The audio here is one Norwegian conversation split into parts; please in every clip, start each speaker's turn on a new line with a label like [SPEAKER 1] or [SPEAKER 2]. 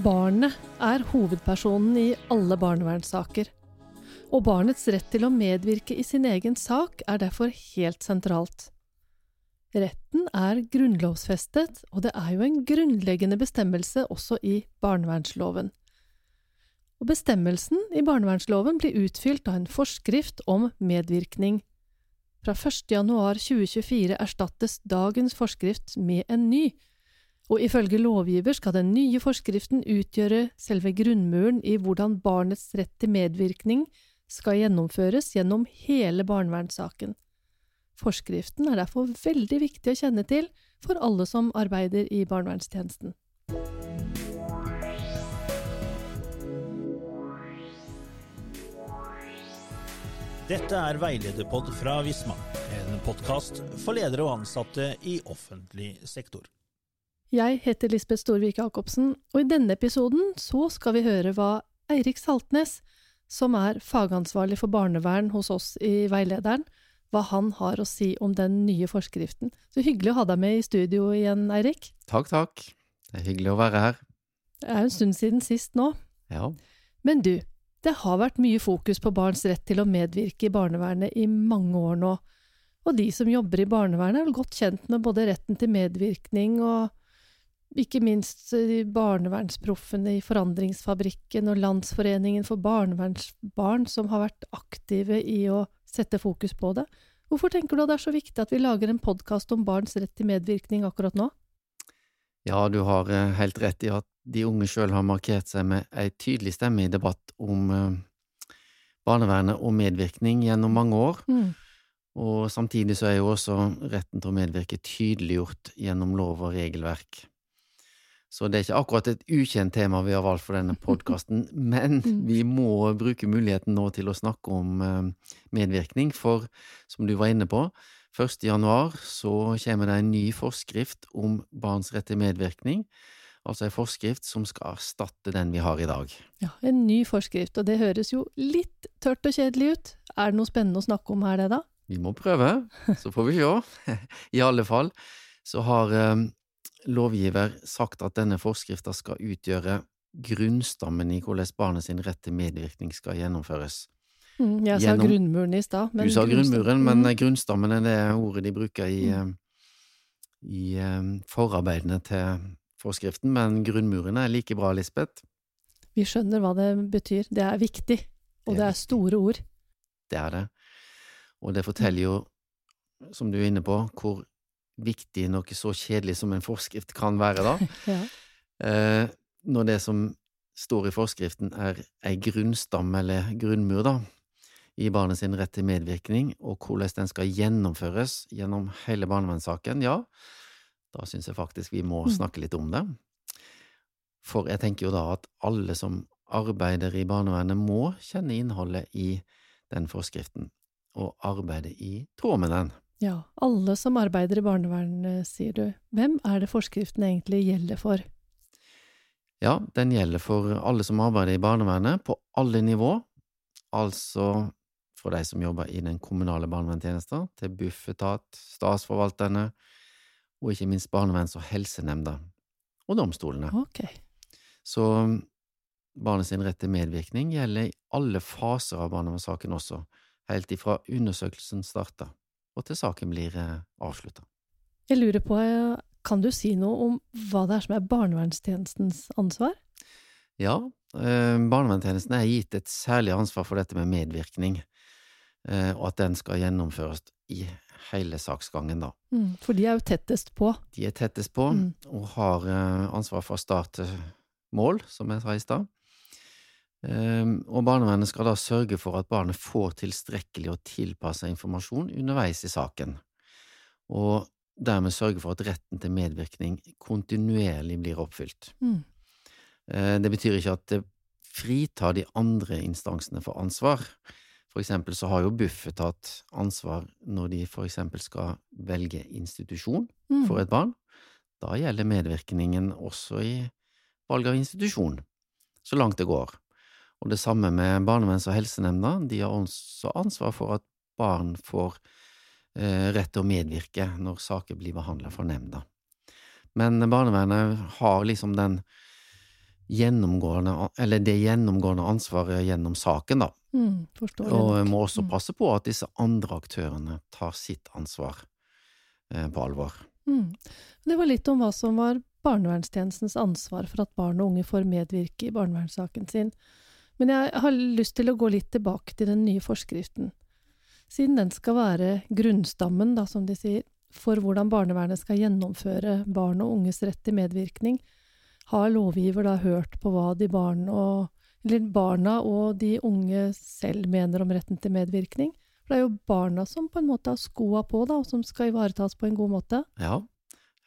[SPEAKER 1] Barnet er hovedpersonen i alle barnevernssaker. Og barnets rett til å medvirke i sin egen sak er derfor helt sentralt. Retten er grunnlovsfestet, og det er jo en grunnleggende bestemmelse også i barnevernsloven. Og bestemmelsen i barnevernsloven blir utfylt av en forskrift om medvirkning. Fra 1. januar 2024 erstattes dagens forskrift med en ny, og ifølge lovgiver skal den nye forskriften utgjøre selve grunnmuren i hvordan barnets rett til medvirkning skal gjennomføres gjennom hele barnevernssaken. Forskriften er derfor veldig viktig å kjenne til for alle som arbeider i barnevernstjenesten.
[SPEAKER 2] Dette er Veilederpod fra Visma, en podkast for ledere og ansatte i offentlig sektor.
[SPEAKER 1] Jeg heter Lisbeth Storvik Jacobsen, og i denne episoden så skal vi høre hva Eirik Saltnes, som er fagansvarlig for barnevern hos oss i Veilederen, hva han har å si om den nye forskriften. Så hyggelig å ha deg med i studio igjen, Eirik.
[SPEAKER 3] Takk, takk. Det er hyggelig å være her.
[SPEAKER 1] Det er en stund siden sist nå.
[SPEAKER 3] Ja.
[SPEAKER 1] Men du, det har vært mye fokus på barns rett til å medvirke i barnevernet i mange år nå, og de som jobber i barnevernet er vel godt kjent med både retten til medvirkning og ikke minst barnevernsproffene i Forandringsfabrikken og Landsforeningen for barnevernsbarn som har vært aktive i å sette fokus på det. Hvorfor tenker du at det er så viktig at vi lager en podkast om barns rett til medvirkning akkurat nå?
[SPEAKER 3] Ja, du har eh, helt rett i at de unge sjøl har markert seg med ei tydelig stemme i debatt om eh, barnevernet og medvirkning gjennom mange år.
[SPEAKER 1] Mm.
[SPEAKER 3] Og samtidig så er jo også retten til å medvirke tydeliggjort gjennom lov og regelverk. Så det er ikke akkurat et ukjent tema vi har valgt for denne podkasten, men vi må bruke muligheten nå til å snakke om eh, medvirkning, for som du var inne på, 1. januar så kommer det en ny forskrift om barns rett til medvirkning, altså en forskrift som skal erstatte den vi har i dag.
[SPEAKER 1] Ja, en ny forskrift, og det høres jo litt tørt og kjedelig ut. Er det noe spennende å snakke om her, det da?
[SPEAKER 3] Vi må prøve, så får vi se. I alle fall så har eh, lovgiver sagt at denne forskrifta skal utgjøre grunnstammen i hvordan barnet sin rett til medvirkning skal gjennomføres.
[SPEAKER 1] Mm, jeg sa grunnmuren i stad.
[SPEAKER 3] Du sa grunnmuren, men
[SPEAKER 1] Mm.
[SPEAKER 3] grunnstammen er det ordet de bruker i,
[SPEAKER 1] Mm.
[SPEAKER 3] eh, i eh, forarbeidene til forskriften, men grunnmuren er like bra, Lisbeth.
[SPEAKER 1] Vi skjønner hva det betyr. Det er viktig, og
[SPEAKER 3] Det er
[SPEAKER 1] det er store ord.
[SPEAKER 3] Det er det. Og det forteller jo, som du er inne på, hvor viktig noe så kjedelig som en forskrift kan være, da.
[SPEAKER 1] Ja.
[SPEAKER 3] Eh, når det som står i forskriften er ei grunnstamme eller grunnmur, da, i barnet sin rett til medvirkning, og hvordan den skal gjennomføres gjennom hele barnevernssaken, ja, da syns jeg faktisk vi må
[SPEAKER 1] Mm.
[SPEAKER 3] snakke litt om det. For jeg tenker jo da at alle som arbeider i barnevernet må kjenne innholdet i den forskriften, og arbeide i tråd med den.
[SPEAKER 1] ja. Alle som arbeider i barnevernet, sier du. Hvem er det forskriften egentlig gjelder for?
[SPEAKER 3] Ja, den gjelder for alle som arbeider i barnevernet, på alle nivå, altså for de som jobber i den kommunale barnevernstjenesten, til Bufetat, statsforvalterne, og ikke minst barneverns- og helsenemnda, og domstolene.
[SPEAKER 1] Okay.
[SPEAKER 3] Så barnets sin rett til medvirkning gjelder i alle faser av barnevernssaken også, helt ifra undersøkelsen starter og til saken blir eh, avslutta.
[SPEAKER 1] Jeg lurer på, eh, kan du si noe om hva det er som er barnevernstjenestens ansvar?
[SPEAKER 3] Ja, eh, barnevernstjenesten er gitt et særlig ansvar for dette med medvirkning, og at den skal gjennomføres i hele saksgangen, da.
[SPEAKER 1] Mm, for de er jo tettest på.
[SPEAKER 3] De er tettest på,
[SPEAKER 1] Mm.
[SPEAKER 3] og har eh, ansvar for å starte mål, som jeg sa i stad. Ehm, Og barnevernet skal da sørge for at barnet får tilstrekkelig og tilpassa informasjon underveis i saken, og dermed sørge for at retten til medvirkning kontinuerlig blir oppfylt.
[SPEAKER 1] Mm.
[SPEAKER 3] Eh, Det betyr ikke at det fritar de andre instansene for ansvar. For eksempel så har jo Bufetat ansvar når de for eksempel skal velge institusjon
[SPEAKER 1] Mm.
[SPEAKER 3] for et barn. Da gjelder medvirkningen også i valg av institusjon, så langt det går. Og det samme med barneverns- og helsenemnda, de har også ansvar for at barn får eh, rett til å medvirke når saker blir behandlet for nemnda. Men barnevernet har liksom den gjennomgående, eller det gjennomgående ansvaret gjennom saken, da.
[SPEAKER 1] Mm,
[SPEAKER 3] Og
[SPEAKER 1] vi
[SPEAKER 3] må også
[SPEAKER 1] Mm.
[SPEAKER 3] passe på at disse andre aktørene tar sitt ansvar eh, på alvor.
[SPEAKER 1] Mm. Det var litt om hva som var barnevernstjenestens ansvar for at barn og unge får medvirke i barnevernssaken sin. Men jeg har lyst til å gå litt tilbake til den nye forskriften. Siden den skal være grunnstammen, da, som de sier, for hvordan barnevernet skal gjennomføre barn og unges rett til medvirkning, har lovgiver da hørt på hva de barn og, eller barna og de unge selv mener om retten til medvirkning? For det er jo barna som på en måte har skoa på, da, og som skal ivaretas på en god måte.
[SPEAKER 3] Ja,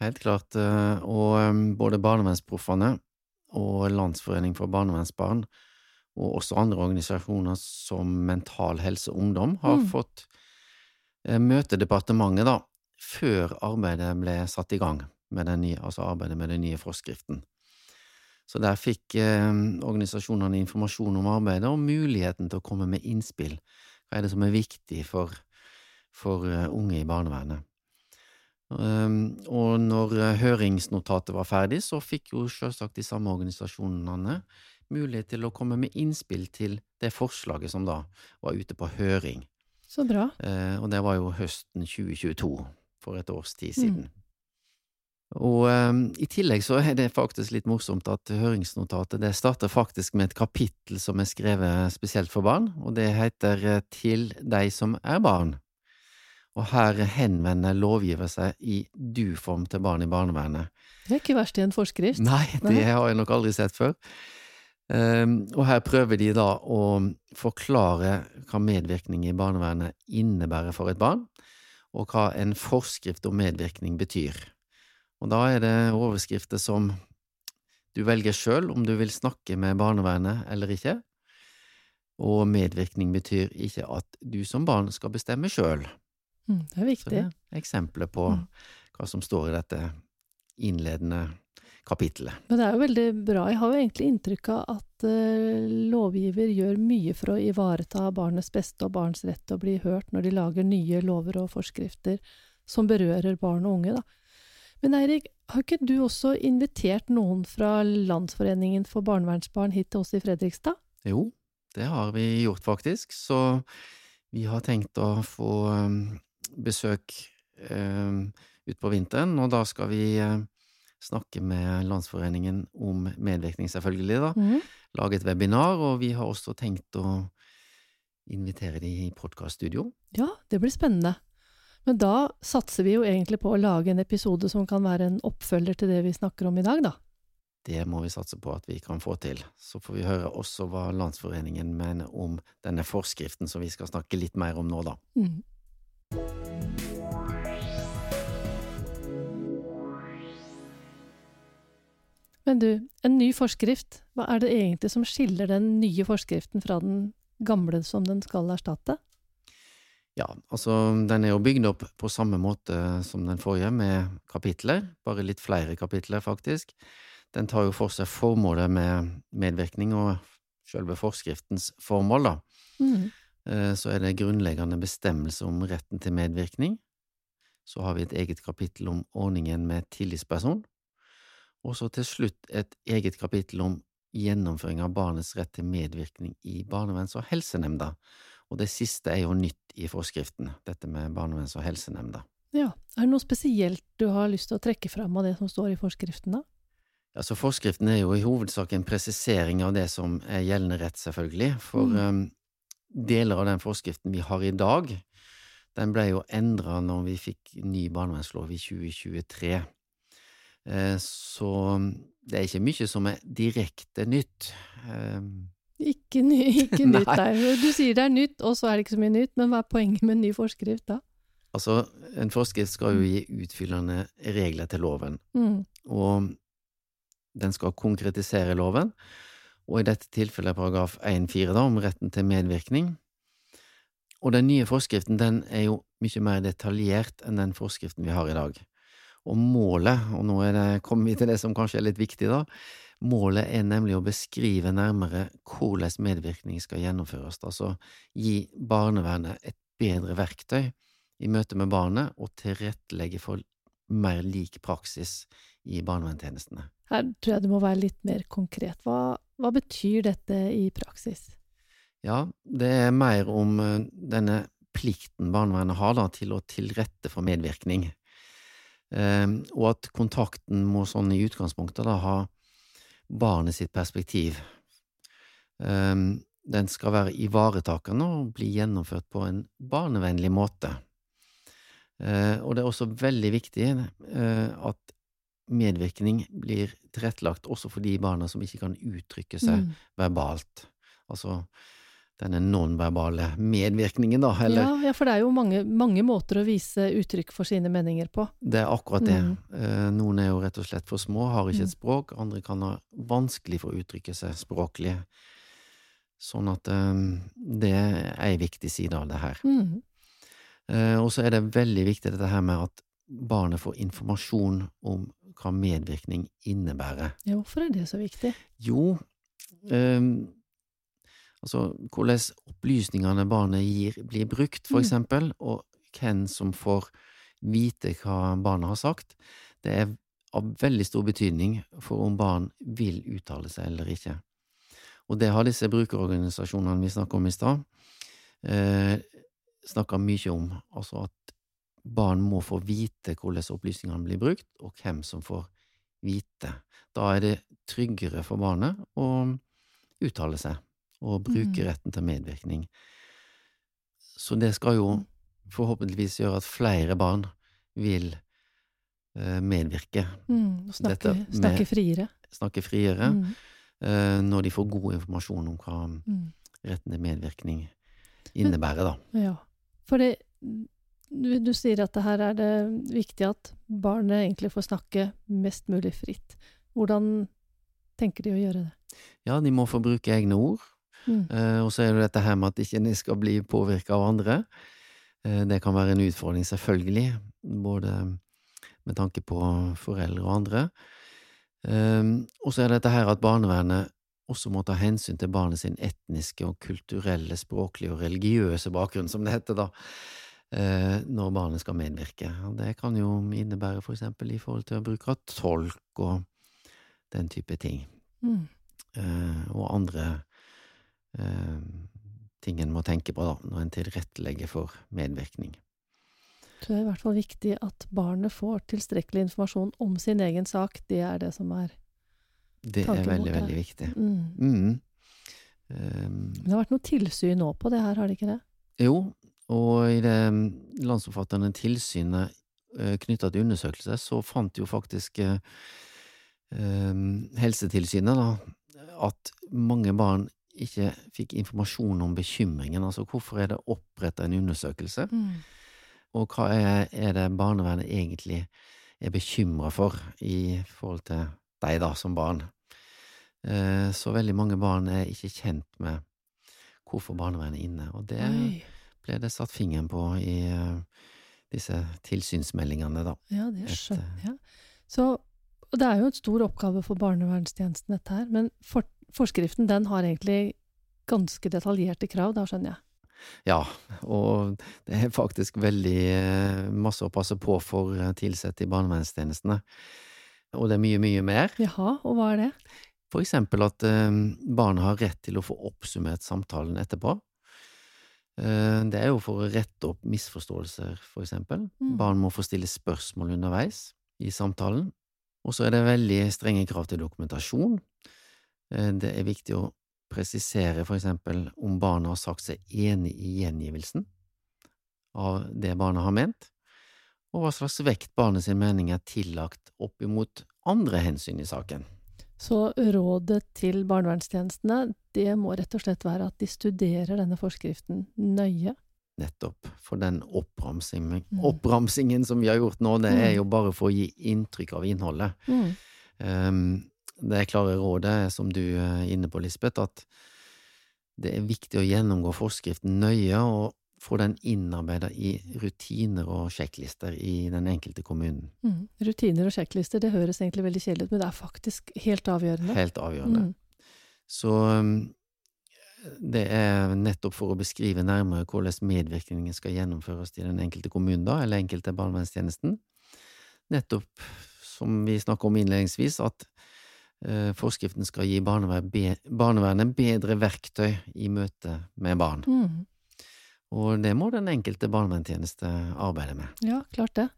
[SPEAKER 3] helt klart. eh, Og både Barnevernsproffene og Landsforening for barnevernsbarn, og også andre organisasjoner som Mental Helse Ungdom, har
[SPEAKER 1] Mm.
[SPEAKER 3] fått eh, møte departementet da, før arbeidet ble satt i gang med den nye, altså arbeidet med den nye forskriften. Så der fikk eh, organisasjonene informasjon om arbeidet og muligheten til å komme med innspill. Hva er det som er viktig for, for uh, unge i barnevernet? Um, og når eh, høringsnotatet var ferdig, så fikk jo selvsagt de samme organisasjonene mulighet til å komme med innspill til det forslaget som da var ute på høring.
[SPEAKER 1] Så bra.
[SPEAKER 3] Eh, og det var jo høsten 2022, for et års tid
[SPEAKER 1] Mm.
[SPEAKER 3] Og um, i tillegg så er det faktisk litt morsomt at høringsnotatet det starter faktisk med et kapittel som er skrevet spesielt for barn, og det heter eh, Til deg som er barn. Og her henvender lovgiver seg i du-form til barn i barnevernet.
[SPEAKER 1] Det er ikke verst i en forskrift.
[SPEAKER 3] Nei, det har jeg nok aldri sett før. Um, og her prøver de da å forklare hva medvirkning i barnevernet innebærer for et barn, og hva en forskrift om medvirkning betyr. Og da er det overskrifter som du velger sjøl om du vil snakke med barnevernet eller ikke, og medvirkning betyr ikke at du som barn skal bestemme sjøl.
[SPEAKER 1] Mm, det er
[SPEAKER 3] Så
[SPEAKER 1] viktig.
[SPEAKER 3] det er eksempler på
[SPEAKER 1] Mm.
[SPEAKER 3] hva som står i dette innledende kapittelet.
[SPEAKER 1] Men det er jo veldig bra. Jeg har jo egentlig inntrykk av at eh, lovgiver gjør mye for å ivareta barnets beste og barns rett til å bli hørt når de lager nye lover og forskrifter som berører barn og unge. Da. Men Eirik, har ikke du også invitert noen fra Landsforeningen for barnevernsbarn hit til oss i Fredrikstad?
[SPEAKER 3] Jo, det har vi gjort faktisk, så vi har tenkt å få um, besøk um, utpå vinteren, og da skal vi uh, snakke med Landsforeningen om medvirkning, selvfølgelig, da.
[SPEAKER 1] Mm.
[SPEAKER 3] Lage et webinar, og vi har også tenkt å invitere de i podkaststudio.
[SPEAKER 1] Ja, det blir spennende. Men da satser vi jo egentlig på å lage en episode som kan være en oppfølger til det vi snakker om i dag, da.
[SPEAKER 3] Det må vi satse på at vi kan få til. Så får vi høre også hva Landsforeningen mener om denne forskriften som vi skal snakke litt mer om nå, da.
[SPEAKER 1] Mm. Men du, en ny forskrift, hva er det egentlig som skiller den nye forskriften fra den gamle som den skal erstatte?
[SPEAKER 3] Ja, altså den er jo bygd opp på samme måte som den forrige, med kapitler, bare litt flere kapitler, faktisk. Den tar jo for seg formålet med medvirkning og selve forskriftens formål, da.
[SPEAKER 1] Mm.
[SPEAKER 3] Eh, Så er det grunnleggende bestemmelse om retten til medvirkning. Så har vi et eget kapittel om ordningen med tillitsperson. Og så til slutt et eget kapittel om gjennomføring av barnets rett til medvirkning i barneverns- og helsenemnda. Og det siste er jo nytt i forskriften, dette med barneverns- og helsenemnda.
[SPEAKER 1] Ja, er det noe spesielt du har lyst til å trekke fram av det som står i forskriften, da?
[SPEAKER 3] Altså, forskriften er jo i hovedsak en presisering av det som er gjeldende rett, selvfølgelig. For
[SPEAKER 1] Mm.
[SPEAKER 3] um, deler av den forskriften vi har i dag, den ble jo endra når vi fikk ny barnevernslov i 2023. Eh, Så det er ikke mye som er direkte nytt. Eh,
[SPEAKER 1] Ikke, ny, ikke nytt,
[SPEAKER 3] nei.
[SPEAKER 1] Du sier det er nytt, og så er det ikke så mye nytt, men hva er poenget med en ny forskrift da?
[SPEAKER 3] Altså, en forskrift skal jo gi utfyllende regler til loven.
[SPEAKER 1] Mm.
[SPEAKER 3] og den skal konkretisere loven, og i dette tilfellet paragraf 1-4 da, om retten til medvirkning. Og den nye forskriften den er jo mye mer detaljert enn den forskriften vi har i dag. Og målet, og nå er det, kommer vi til det som kanskje er litt viktig da, målet er nemlig å beskrive nærmere hvordan medvirkning skal gjennomføres, altså gi barnevernet et bedre verktøy i møte med barnet og tilrettelegge for mer lik praksis i barnevernstjenestene.
[SPEAKER 1] Her tror jeg det må være litt mer konkret. Hva, hva betyr dette i praksis?
[SPEAKER 3] Ja, det er mer om eh, denne plikten barnevernet har da, til å tilrette for medvirkning. Eh, og at kontakten må sånn i utgangspunktet da ha barnet sitt perspektiv. Eh, den skal være ivaretakende og bli gjennomført på en barnevennlig måte. Eh, og det er også veldig viktig eh, at medvirkning blir tilrettelagt også for de barna som ikke kan uttrykke seg
[SPEAKER 1] Mm.
[SPEAKER 3] verbalt. Altså denne nonverbale medvirkningen, da, eller
[SPEAKER 1] Ja, ja, for det er jo mange, mange måter å vise uttrykk for sine meninger på.
[SPEAKER 3] Det er akkurat det.
[SPEAKER 1] Mm.
[SPEAKER 3] Eh, Noen er jo rett og slett for små, har ikke
[SPEAKER 1] Mm.
[SPEAKER 3] et språk. Andre kan ha vanskelig for å uttrykke seg språklig. Sånn at eh, det er ei viktig side av det her.
[SPEAKER 1] Mm.
[SPEAKER 3] Eh, Og så er det veldig viktig dette her med at barnet får informasjon om hva medvirkning innebærer.
[SPEAKER 1] Ja, hvorfor er det så viktig?
[SPEAKER 3] Jo, ehm, altså hvordan opplysningene barnet gir, blir brukt, for
[SPEAKER 1] Mm.
[SPEAKER 3] eksempel, og hvem som får vite hva barnet har sagt, det er av veldig stor betydning for om barn vil uttale seg eller ikke. Og det har disse brukerorganisasjonene vi snakket om i stad, eh, snakka mye om, altså at barn må få vite hvordan opplysningene blir brukt, og hvem som får vite. Da er det tryggere for barnet å uttale seg og bruke
[SPEAKER 1] Mm.
[SPEAKER 3] retten til medvirkning. Så det skal jo forhåpentligvis gjøre at flere barn vil eh, medvirke,
[SPEAKER 1] Mm. Og snakke,
[SPEAKER 3] med-
[SPEAKER 1] snakke friere.
[SPEAKER 3] snakke friere,
[SPEAKER 1] Mm.
[SPEAKER 3] eh, når de får god informasjon om hva
[SPEAKER 1] Mm.
[SPEAKER 3] retten til medvirkning innebærer, da.
[SPEAKER 1] Ja, for det, du, du sier at det her er det viktig at barnet egentlig får snakke mest mulig fritt. Hvordan tenker de å gjøre det?
[SPEAKER 3] Ja, de må få bruke egne ord,
[SPEAKER 1] Mm.
[SPEAKER 3] Eh, og så er det dette her med at ikke de skal bli påvirka av andre. Eh, det kan være en utfordring, selvfølgelig, både med tanke på foreldre og andre. Eh, og så er det dette her at barnevernet også må ta hensyn til barnet sin etniske og kulturelle, språklige og religiøse bakgrunn, som det heter da, når barnet skal medvirke. Det kan jo innebære for eksempel i forhold til å bruke tolk og den type ting
[SPEAKER 1] Mm.
[SPEAKER 3] og andre ting en må tenke på da, når en tilrettelegger for medvirkning.
[SPEAKER 1] Så det er i hvert fall viktig at barnet får tilstrekkelig informasjon om sin egen sak. Det er det som er
[SPEAKER 3] Det er
[SPEAKER 1] Tanken
[SPEAKER 3] veldig,
[SPEAKER 1] mot det.
[SPEAKER 3] veldig viktig.
[SPEAKER 1] mm.
[SPEAKER 3] Mm.
[SPEAKER 1] Um, det har vært noe tilsyn nå på det her, har det ikke det?
[SPEAKER 3] jo, og i det landsomfattende tilsynet eh, knytta til undersøkelser, så fant jo faktisk eh, Helsetilsynet da, at mange barn ikke fikk informasjon om bekymringen. Altså hvorfor er det oppretta en undersøkelse?
[SPEAKER 1] Mm.
[SPEAKER 3] Og hva er, er det barnevernet egentlig er bekymra for i forhold til deg, da, som barn? Eh, så veldig mange barn er ikke kjent med hvorfor barnevernet er inne, og det
[SPEAKER 1] Oi.
[SPEAKER 3] ble det satt fingeren på i eh, disse tilsynsmeldingene, da.
[SPEAKER 1] Ja, det skjønner jeg. Så og det er jo en stor oppgave for barnevernstjenesten, dette her. Men for, forskriften den har egentlig ganske detaljerte krav, da skjønner jeg.
[SPEAKER 3] Ja, og det er faktisk veldig eh, masse å passe på for eh, tilsatte i barnevernstjenestene. Og det er mye, mye mer.
[SPEAKER 1] Jaha, og hva er det?
[SPEAKER 3] For eksempel at barna har rett til å få oppsummert samtalen etterpå. Eh, det er jo for å rette opp misforståelser, for eksempel.
[SPEAKER 1] Mm.
[SPEAKER 3] Barn må få stille spørsmål underveis i samtalen. Og så er det veldig strenge krav til dokumentasjon. Eh, det er viktig å presisere for eksempel om barnet har sagt seg enig i gjengivelsen av det barnet har ment, og hva slags vekt barnets mening er tillagt opp imot andre hensyn i saken.
[SPEAKER 1] Så rådet til barnevernstjenestene, det må rett og slett være at de studerer denne forskriften nøye.
[SPEAKER 3] Nettopp. For den oppramsingen,
[SPEAKER 1] Mm.
[SPEAKER 3] oppramsingen som vi har gjort nå, det er
[SPEAKER 1] Mm.
[SPEAKER 3] jo bare for å gi inntrykk av innholdet.
[SPEAKER 1] Mm.
[SPEAKER 3] Um, det klare rådet som du er inne på, Lisbeth, at det er viktig å gjennomgå forskriften nøye og få den innarbeida i rutiner og sjekklister i den enkelte kommunen.
[SPEAKER 1] Mm. Rutiner og sjekklister, det høres egentlig veldig kjedelig ut, men det er faktisk helt avgjørende.
[SPEAKER 3] Helt avgjørende.
[SPEAKER 1] Mm.
[SPEAKER 3] Så um, det er nettopp for å beskrive nærmere hvordan medvirkningen skal gjennomføres i den enkelte kommunen, da, eller enkelte barnevernstjenesten. Nettopp, som vi snakket om innledningsvis, at eh, forskriften skal gi barnevernet bedre verktøy i møte med barn.
[SPEAKER 1] Mm.
[SPEAKER 3] Og det må den enkelte barnevernstjeneste arbeide med.
[SPEAKER 1] Ja, klart det.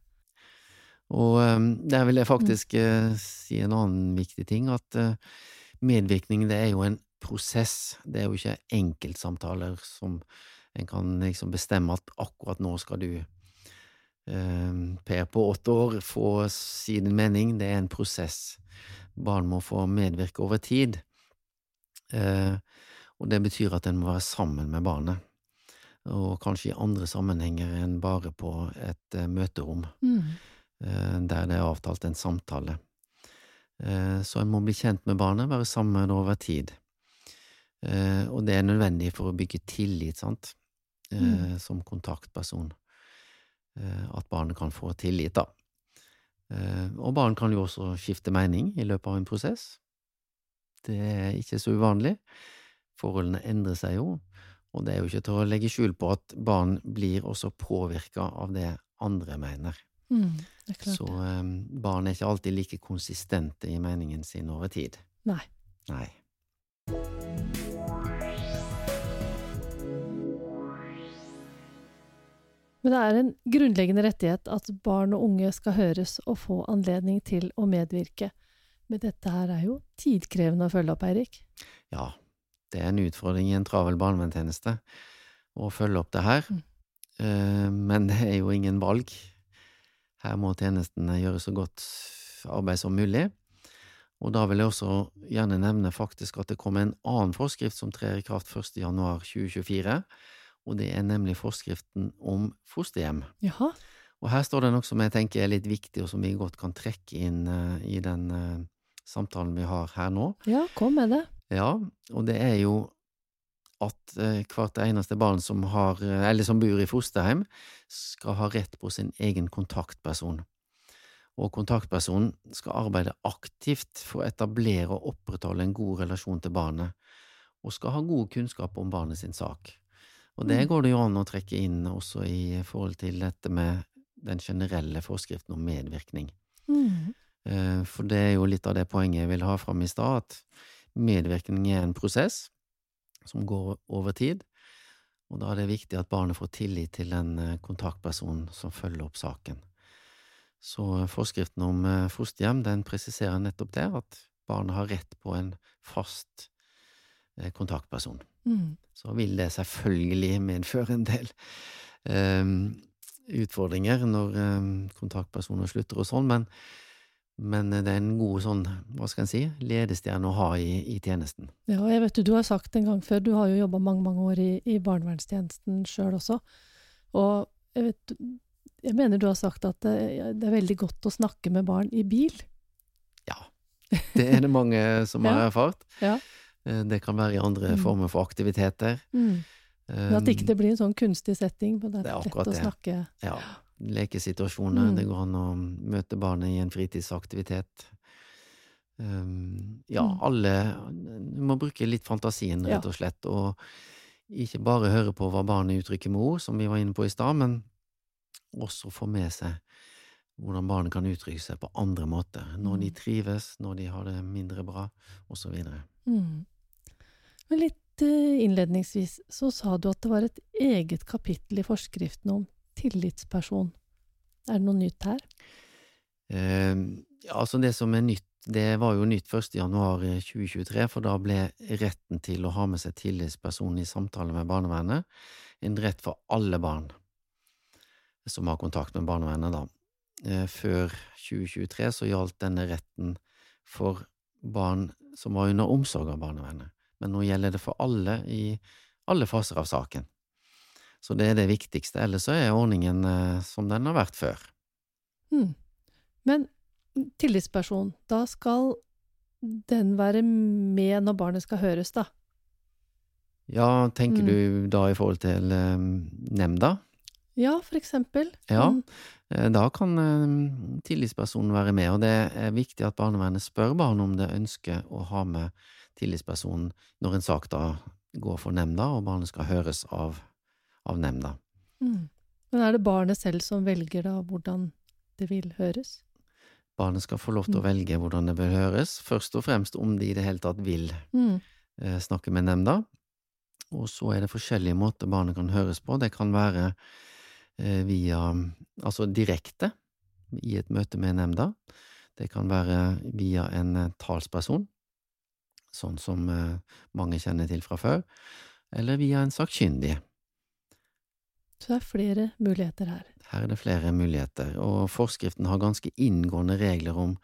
[SPEAKER 3] Og um, der vil jeg faktisk mm. si en annen viktig ting, at medvirkning det er jo en prosess. Det er jo ikke enkeltsamtaler som en kan liksom bestemme at akkurat nå skal du, Per på åtte år, få si din mening. Det er en prosess. Barn må få medvirke over tid. og det betyr at en må være sammen med barnet og kanskje i andre sammenhenger enn bare på et uh, møterom,
[SPEAKER 1] Mm.
[SPEAKER 3] uh, der det er avtalt en samtale. Så en må bli kjent med barnet, være sammen med det over tid. og det er nødvendig for å bygge tillit, sant,
[SPEAKER 1] Mm.
[SPEAKER 3] som kontaktperson. at barnet kan få tillit, da. Og barn kan jo også skifte mening i løpet av en prosess. Det er ikke så uvanlig. Forholdene endrer seg jo. Og det er jo ikke til å legge skjul på at barn blir også påvirka av det andre mener.
[SPEAKER 1] Mm. Det klart.
[SPEAKER 3] Så um, barn er ikke alltid like konsistente i meningen sin over tid.
[SPEAKER 1] Nei.
[SPEAKER 3] Nei.
[SPEAKER 1] Men det er en grunnleggende rettighet at barn og unge skal høres og få anledning til å medvirke. Men dette her er jo tidkrevende å følge opp, Eirik.
[SPEAKER 3] Ja, det er en utfordring i en travel barnevernstjeneste å følge opp det her.
[SPEAKER 1] Mm.
[SPEAKER 3] Eh, men det er jo ingen valg. Her må tjenestene gjøre så godt arbeid som mulig. Og da vil jeg også gjerne nevne faktisk at det kommer en annen forskrift som trer i kraft 1. januar 2024, og det er nemlig forskriften om fosterhjem.
[SPEAKER 1] Jaha.
[SPEAKER 3] Og her står det noe som jeg tenker er litt viktig, og som vi godt kan trekke inn uh, i den uh, samtalen vi har her nå.
[SPEAKER 1] Ja, kom med det.
[SPEAKER 3] Ja, og det er jo at uh, hvert eneste barn som har, eller som bor i fosterhjem, skal ha rett på sin egen kontaktperson. Og kontaktpersonen skal arbeide aktivt for å etablere og opprettholde en god relasjon til barnet, og skal ha god kunnskap om barnet sin sak. Og det
[SPEAKER 1] Mm.
[SPEAKER 3] går det jo an å trekke inn også i forhold til dette med den generelle forskriften om medvirkning.
[SPEAKER 1] Mm.
[SPEAKER 3] Eh, For det er jo litt av det poenget jeg vil ha fram i stad, at medvirkning er en prosess som går over tid, og da er det viktig at barnet får tillit til en eh, kontaktperson som følger opp saken. Så forskriften om eh, fosterhjem den presiserer nettopp det, at barnet har rett på en fast kontaktperson.
[SPEAKER 1] Mm.
[SPEAKER 3] Så vil det selvfølgelig medføre en del um, utfordringer når um, kontaktpersoner slutter og sånn, men, men det er en god sånn, hva skal en si, ledestjerne å ha i, i tjenesten.
[SPEAKER 1] Ja, og jeg vet du, du har sagt en gang før, du har jo jobba mange, mange år i, i barnevernstjenesten sjøl også, og jeg vet jeg mener du har sagt at det, er veldig godt å snakke med barn i bil.
[SPEAKER 3] Ja, det er det mange som har erfart.
[SPEAKER 1] Ja.
[SPEAKER 3] Eh, Det kan være i andre
[SPEAKER 1] Mm.
[SPEAKER 3] former for aktiviteter.
[SPEAKER 1] Mm. Men at ikke det blir en sånn kunstig setting, men det
[SPEAKER 3] Det
[SPEAKER 1] er
[SPEAKER 3] er
[SPEAKER 1] lett å
[SPEAKER 3] det.
[SPEAKER 1] snakke
[SPEAKER 3] Ja, lekesituasjoner.
[SPEAKER 1] Mm.
[SPEAKER 3] Det går an å møte barnet i en fritidsaktivitet. Um, ja,
[SPEAKER 1] Mm.
[SPEAKER 3] alle må bruke litt fantasien, rett og slett, og ikke bare høre på hva barnet uttrykker med ord, som vi var inne på i stad, men også få med seg hvordan barnet kan uttrykke seg på andre måter. Når de
[SPEAKER 1] Mm.
[SPEAKER 3] trives, når de har det mindre bra, osv.
[SPEAKER 1] Mm. Men litt eh, innledningsvis så sa du at det var et eget kapittel i forskriften om tillitsperson. Er det noe nytt her?
[SPEAKER 3] Eh, altså det som er nytt, det var jo nytt 1. januar 2023, for da ble retten til å ha med seg tillitsperson i samtale med barnevernet en rett for alle barn som har kontakt med barnevernet, da. Eh, Før 2023 så gjaldt denne retten for barn som var under omsorg av barnevernet, men nå gjelder det for alle i alle faser av saken. Så det er det viktigste, ellers er ordningen eh, som den har vært før.
[SPEAKER 1] Mm. Men tillitsperson, da skal den være med når barnet skal høres, da?
[SPEAKER 3] Ja, tenker
[SPEAKER 1] Mm.
[SPEAKER 3] du da i forhold til eh, nemnda?
[SPEAKER 1] Ja, for eksempel.
[SPEAKER 3] Ja.
[SPEAKER 1] Mm.
[SPEAKER 3] Eh, Da kan tillitspersonen være med, og det er viktig at barnevernet spør barn om det ønsker å ha med tillitspersonen når en sak da går for nemnda, og barnet skal høres av, av nemnda.
[SPEAKER 1] Mm. Men er det barnet selv som velger da hvordan det vil høres?
[SPEAKER 3] Barnet skal få lov til å
[SPEAKER 1] Mm.
[SPEAKER 3] velge hvordan det bør høres, først og fremst om de i det hele tatt vil
[SPEAKER 1] Mm.
[SPEAKER 3] eh, snakke med nemnda. Og så er det forskjellige måter barnet kan høres på. Det kan være eh, via altså direkte i et møte med nemnda. Det kan være via en eh, talsperson, sånn som eh, mange kjenner til fra før, eller via en sakkyndig.
[SPEAKER 1] Så det er flere muligheter her.
[SPEAKER 3] Her er det flere muligheter, og forskriften har ganske inngående regler om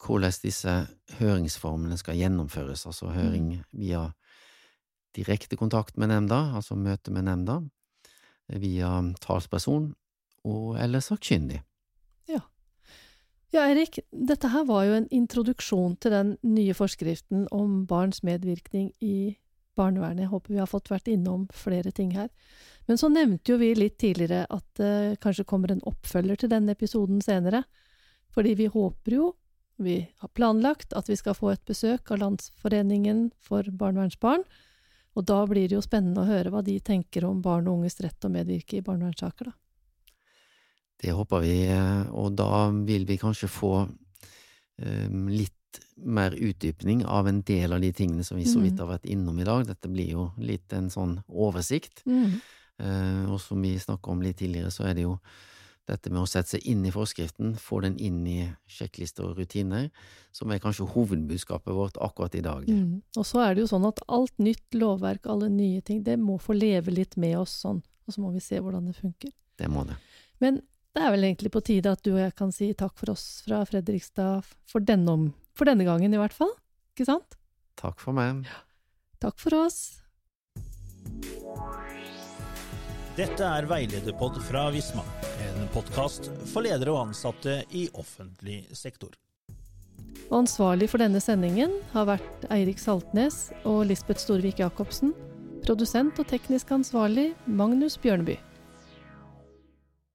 [SPEAKER 3] hvordan disse høringsformene skal gjennomføres, altså høring via direkte kontakt med nemnda, altså møte med nemnda, via talsperson og eller sakkyndig.
[SPEAKER 1] Ja, Erik, dette her var jo en introduksjon til den nye forskriften om barns medvirkning i barnevernet. Jeg håper vi har fått vært innom flere ting her. Men så nevnte jo vi litt tidligere at det kanskje kommer en oppfølger til denne episoden senere. Fordi vi håper jo, vi har planlagt, at vi skal få et besøk av Landsforeningen for barnevernsbarn. Og da blir det jo spennende å høre hva de tenker om barn og unges rett til å medvirke i barnevernssaker, da.
[SPEAKER 3] Det håper vi, eh, og da vil vi kanskje få eh, litt mer utdypning av en del av de tingene som vi så vidt
[SPEAKER 1] Mhm.
[SPEAKER 3] har vært innom i dag. Dette blir jo litt en sånn oversikt. Mm. og som vi snakka om litt tidligere, så er det jo dette med å sette seg inn i forskriften, få den inn i sjekklister og rutiner, som er kanskje hovedbudskapet vårt akkurat i dag.
[SPEAKER 1] Mm. Og så er det jo sånn at alt nytt lovverk, alle nye ting, det må få leve litt med oss sånn, og så må vi se hvordan det funker.
[SPEAKER 3] Det må det.
[SPEAKER 1] Men det er vel egentlig på tide at du og jeg kan si takk for oss fra Fredrikstad for denne, om, for denne gangen i hvert fall, ikke sant?
[SPEAKER 3] Takk for meg.
[SPEAKER 1] Takk for oss.
[SPEAKER 2] Dette er Veilederpod fra Visma, en podkast for ledere og ansatte i offentlig sektor.
[SPEAKER 1] Og ansvarlig for denne sendingen har vært Eirik Saltnes og Lisbeth Storvik Jacobsen. Produsent og teknisk ansvarlig Magnus Bjørneby.